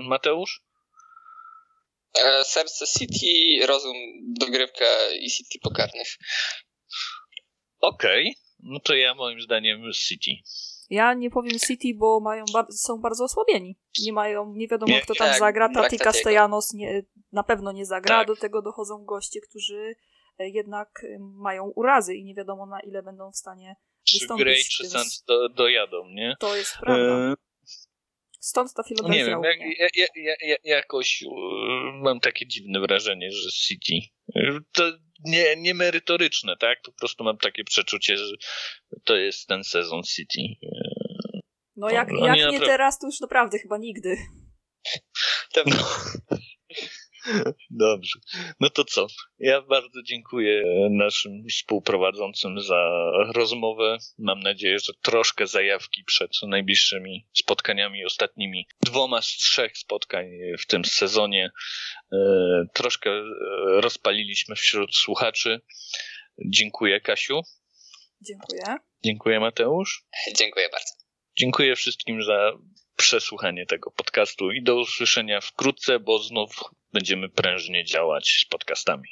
Mateusz? E, Serce City, rozum, dogrywka i City pokarnych. Okej, no to ja moim zdaniem City. Ja nie powiem City, bo mają bar- są bardzo osłabieni. Nie mają, nie wiadomo Nie, kto tam tak, zagra. Tati. Castellanos nie, na pewno nie zagra. Tak. Do tego dochodzą goście, którzy e, jednak e, mają urazy i nie wiadomo na ile będą w stanie Czy wystąpić Gray w czy Sanz do, dojadą, nie? To jest prawda. E, Stąd ta nie Philadelphia wiem, u jak, mnie. ja, ja, ja, ja, jakoś mam takie dziwne wrażenie, że City to nie, nie merytoryczne, tak? Po prostu mam takie przeczucie, że to jest ten sezon City. No jak, Oni jak nie naprawdę- teraz, to już naprawdę chyba nigdy. <laughs> To No. <laughs> Dobrze. No to co? Ja bardzo dziękuję naszym współprowadzącym za rozmowę. Mam nadzieję, że troszkę zajawki przed najbliższymi spotkaniami, ostatnimi dwoma z trzech spotkań w tym sezonie. E, troszkę e, rozpaliliśmy wśród słuchaczy. Dziękuję, Kasiu. Dziękuję. Dziękuję, Mateusz. Dziękuję bardzo. Dziękuję wszystkim za przesłuchanie tego podcastu i do usłyszenia wkrótce, bo znów będziemy prężnie działać z podcastami.